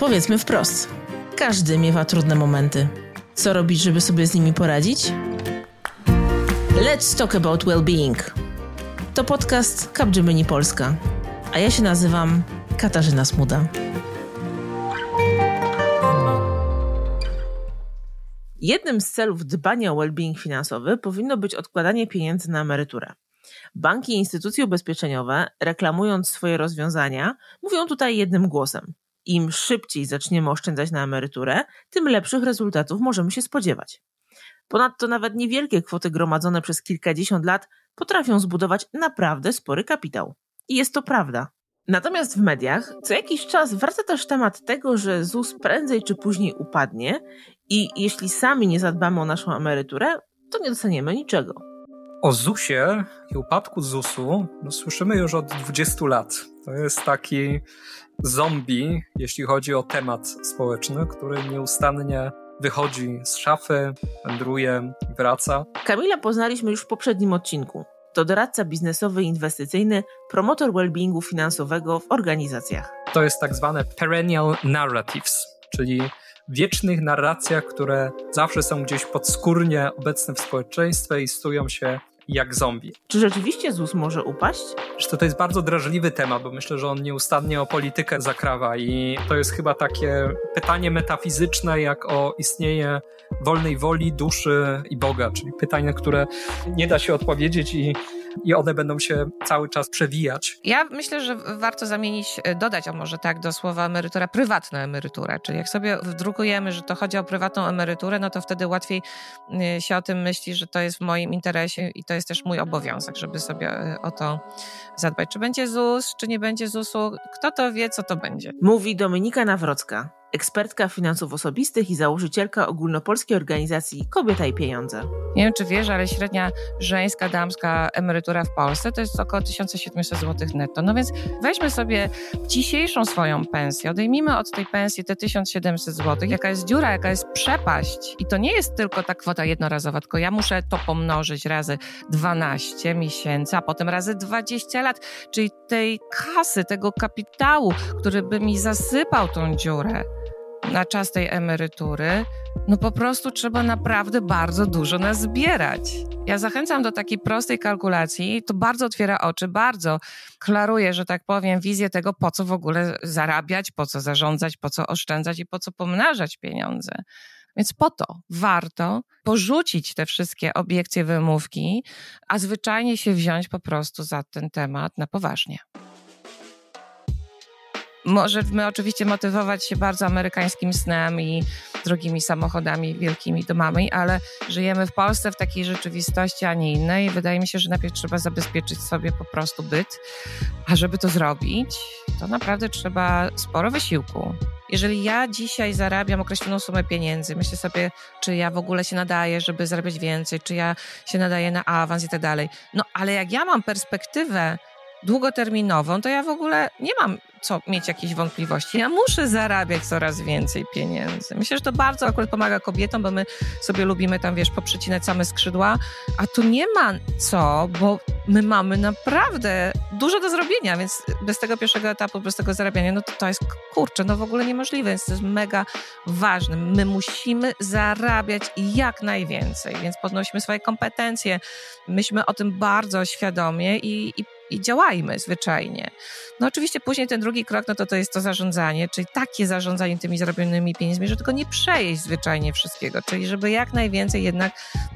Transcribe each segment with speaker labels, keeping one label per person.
Speaker 1: Powiedzmy wprost. Każdy miewa trudne momenty. Co robić, żeby sobie z nimi poradzić? Let's talk about well-being. To podcast Capgemini Polska. A ja się nazywam Katarzyna Smuda. Jednym z celów dbania o well-being finansowy powinno być odkładanie pieniędzy na emeryturę. Banki i instytucje ubezpieczeniowe, reklamując swoje rozwiązania, mówią tutaj jednym głosem. Im szybciej zaczniemy oszczędzać na emeryturę, tym lepszych rezultatów możemy się spodziewać. Ponadto nawet niewielkie kwoty gromadzone przez kilkadziesiąt lat potrafią zbudować naprawdę spory kapitał. I jest to prawda. Natomiast w mediach co jakiś czas wraca też temat tego, że ZUS prędzej czy później upadnie i jeśli sami nie zadbamy o naszą emeryturę, to nie dostaniemy niczego.
Speaker 2: O ZUSie i upadku ZUSu no, słyszymy już od 20 lat. To jest taki zombie, jeśli chodzi o temat społeczny, który nieustannie wychodzi z szafy, wędruje i wraca.
Speaker 1: Kamila poznaliśmy już w poprzednim odcinku. To doradca biznesowy i inwestycyjny, promotor wellbeingu finansowego w organizacjach.
Speaker 2: To jest tak zwane perennial narratives, czyli wiecznych narracjach, które zawsze są gdzieś podskórnie obecne w społeczeństwie i stują się jak zombie.
Speaker 1: Czy rzeczywiście ZUS może upaść?
Speaker 2: Zresztą to jest bardzo drażliwy temat, bo myślę, że on nieustannie o politykę zakrawa i to jest chyba takie pytanie metafizyczne, jak o istnienie wolnej woli, duszy i Boga, czyli pytanie, które nie da się odpowiedzieć i i one będą się cały czas przewijać.
Speaker 3: Ja myślę, że warto zamienić, e, dodać, a może tak do słowa emerytura, prywatna emerytura. Czyli jak sobie wdrukujemy, że to chodzi o prywatną emeryturę, no to wtedy łatwiej e, się o tym myśli, że to jest w moim interesie i to jest też mój obowiązek, żeby sobie e, o to zadbać. Czy będzie ZUS, czy nie będzie ZUS-u, kto to wie, co to będzie.
Speaker 1: Mówi Dominika Nawrocka, ekspertka finansów osobistych i założycielka ogólnopolskiej organizacji Kobieta i Pieniądze.
Speaker 3: Nie wiem, czy wiesz, ale średnia żeńska, damska emerytura w Polsce to jest około 1700 zł netto. No więc weźmy sobie dzisiejszą swoją pensję, odejmijmy od tej pensji te 1700 zł, jaka jest dziura, jaka jest przepaść. I to nie jest tylko ta kwota jednorazowa, tylko ja muszę to pomnożyć razy 12 miesięcy, a potem razy 20 lat, czyli tej kasy, tego kapitału, który by mi zasypał tą dziurę na czas tej emerytury, no po prostu trzeba naprawdę bardzo dużo nazbierać. Ja zachęcam do takiej prostej kalkulacji, to bardzo otwiera oczy, bardzo klaruje, że tak powiem, wizję tego, po co w ogóle zarabiać, po co zarządzać, po co oszczędzać i po co pomnażać pieniądze. Więc po to warto porzucić te wszystkie obiekcje, wymówki, a zwyczajnie się wziąć po prostu za ten temat na poważnie. Możemy oczywiście motywować się bardzo amerykańskim snem i drogimi samochodami, wielkimi domami, ale żyjemy w Polsce w takiej rzeczywistości, a nie innej. Wydaje mi się, że najpierw trzeba zabezpieczyć sobie po prostu byt, a żeby to zrobić, to naprawdę trzeba sporo wysiłku. Jeżeli ja dzisiaj zarabiam określoną sumę pieniędzy, myślę sobie, czy ja w ogóle się nadaję, żeby zarabiać więcej, czy ja się nadaję na awans i tak dalej. No ale jak ja mam perspektywę długoterminową, to ja w ogóle nie mam co mieć jakieś wątpliwości. Ja muszę zarabiać coraz więcej pieniędzy. Myślę, że to bardzo akurat pomaga kobietom, bo my sobie lubimy tam, wiesz, poprzecinać same skrzydła, a tu nie ma co, bo my mamy naprawdę dużo do zrobienia, więc bez tego pierwszego etapu, bez tego zarabiania, no to to jest, kurczę, no w ogóle niemożliwe, więc to jest mega ważne. My musimy zarabiać jak najwięcej, więc podnosimy swoje kompetencje, myślmy o tym bardzo świadomie i, i i działajmy zwyczajnie. No oczywiście później ten drugi krok, no to to jest to zarządzanie, czyli takie zarządzanie tymi zarobionymi pieniędzmi, że tylko nie przejeść zwyczajnie wszystkiego, czyli żeby jak najwięcej jednak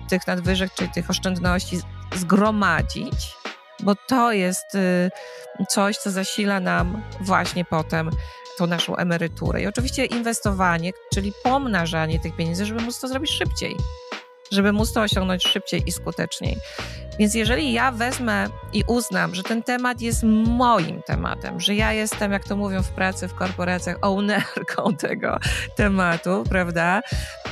Speaker 3: tych nadwyżek, czyli tych oszczędności zgromadzić, bo to jest y, coś, co zasila nam właśnie potem tą naszą emeryturę. I oczywiście inwestowanie, czyli pomnażanie tych pieniędzy, żeby móc to zrobić szybciej żeby móc to osiągnąć szybciej i skuteczniej. Więc jeżeli ja wezmę i uznam, że ten temat jest moim tematem, że ja jestem, jak to mówią w pracy, w korporacjach, ownerką tego tematu, prawda,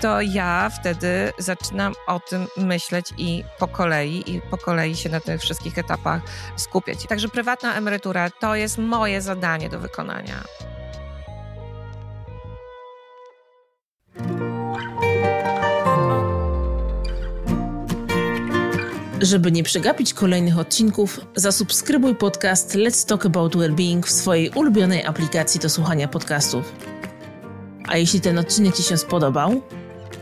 Speaker 3: to ja wtedy zaczynam o tym myśleć i po kolei, i po kolei się na tych wszystkich etapach skupiać. Także prywatna emerytura to jest moje zadanie do wykonania.
Speaker 1: Żeby nie przegapić kolejnych odcinków, zasubskrybuj podcast Let's Talk About Wellbeing w swojej ulubionej aplikacji do słuchania podcastów. A jeśli ten odcinek Ci się spodobał,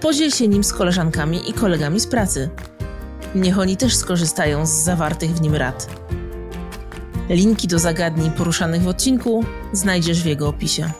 Speaker 1: podziel się nim z koleżankami i kolegami z pracy. Niech oni też skorzystają z zawartych w nim rad. Linki do zagadnień poruszanych w odcinku znajdziesz w jego opisie.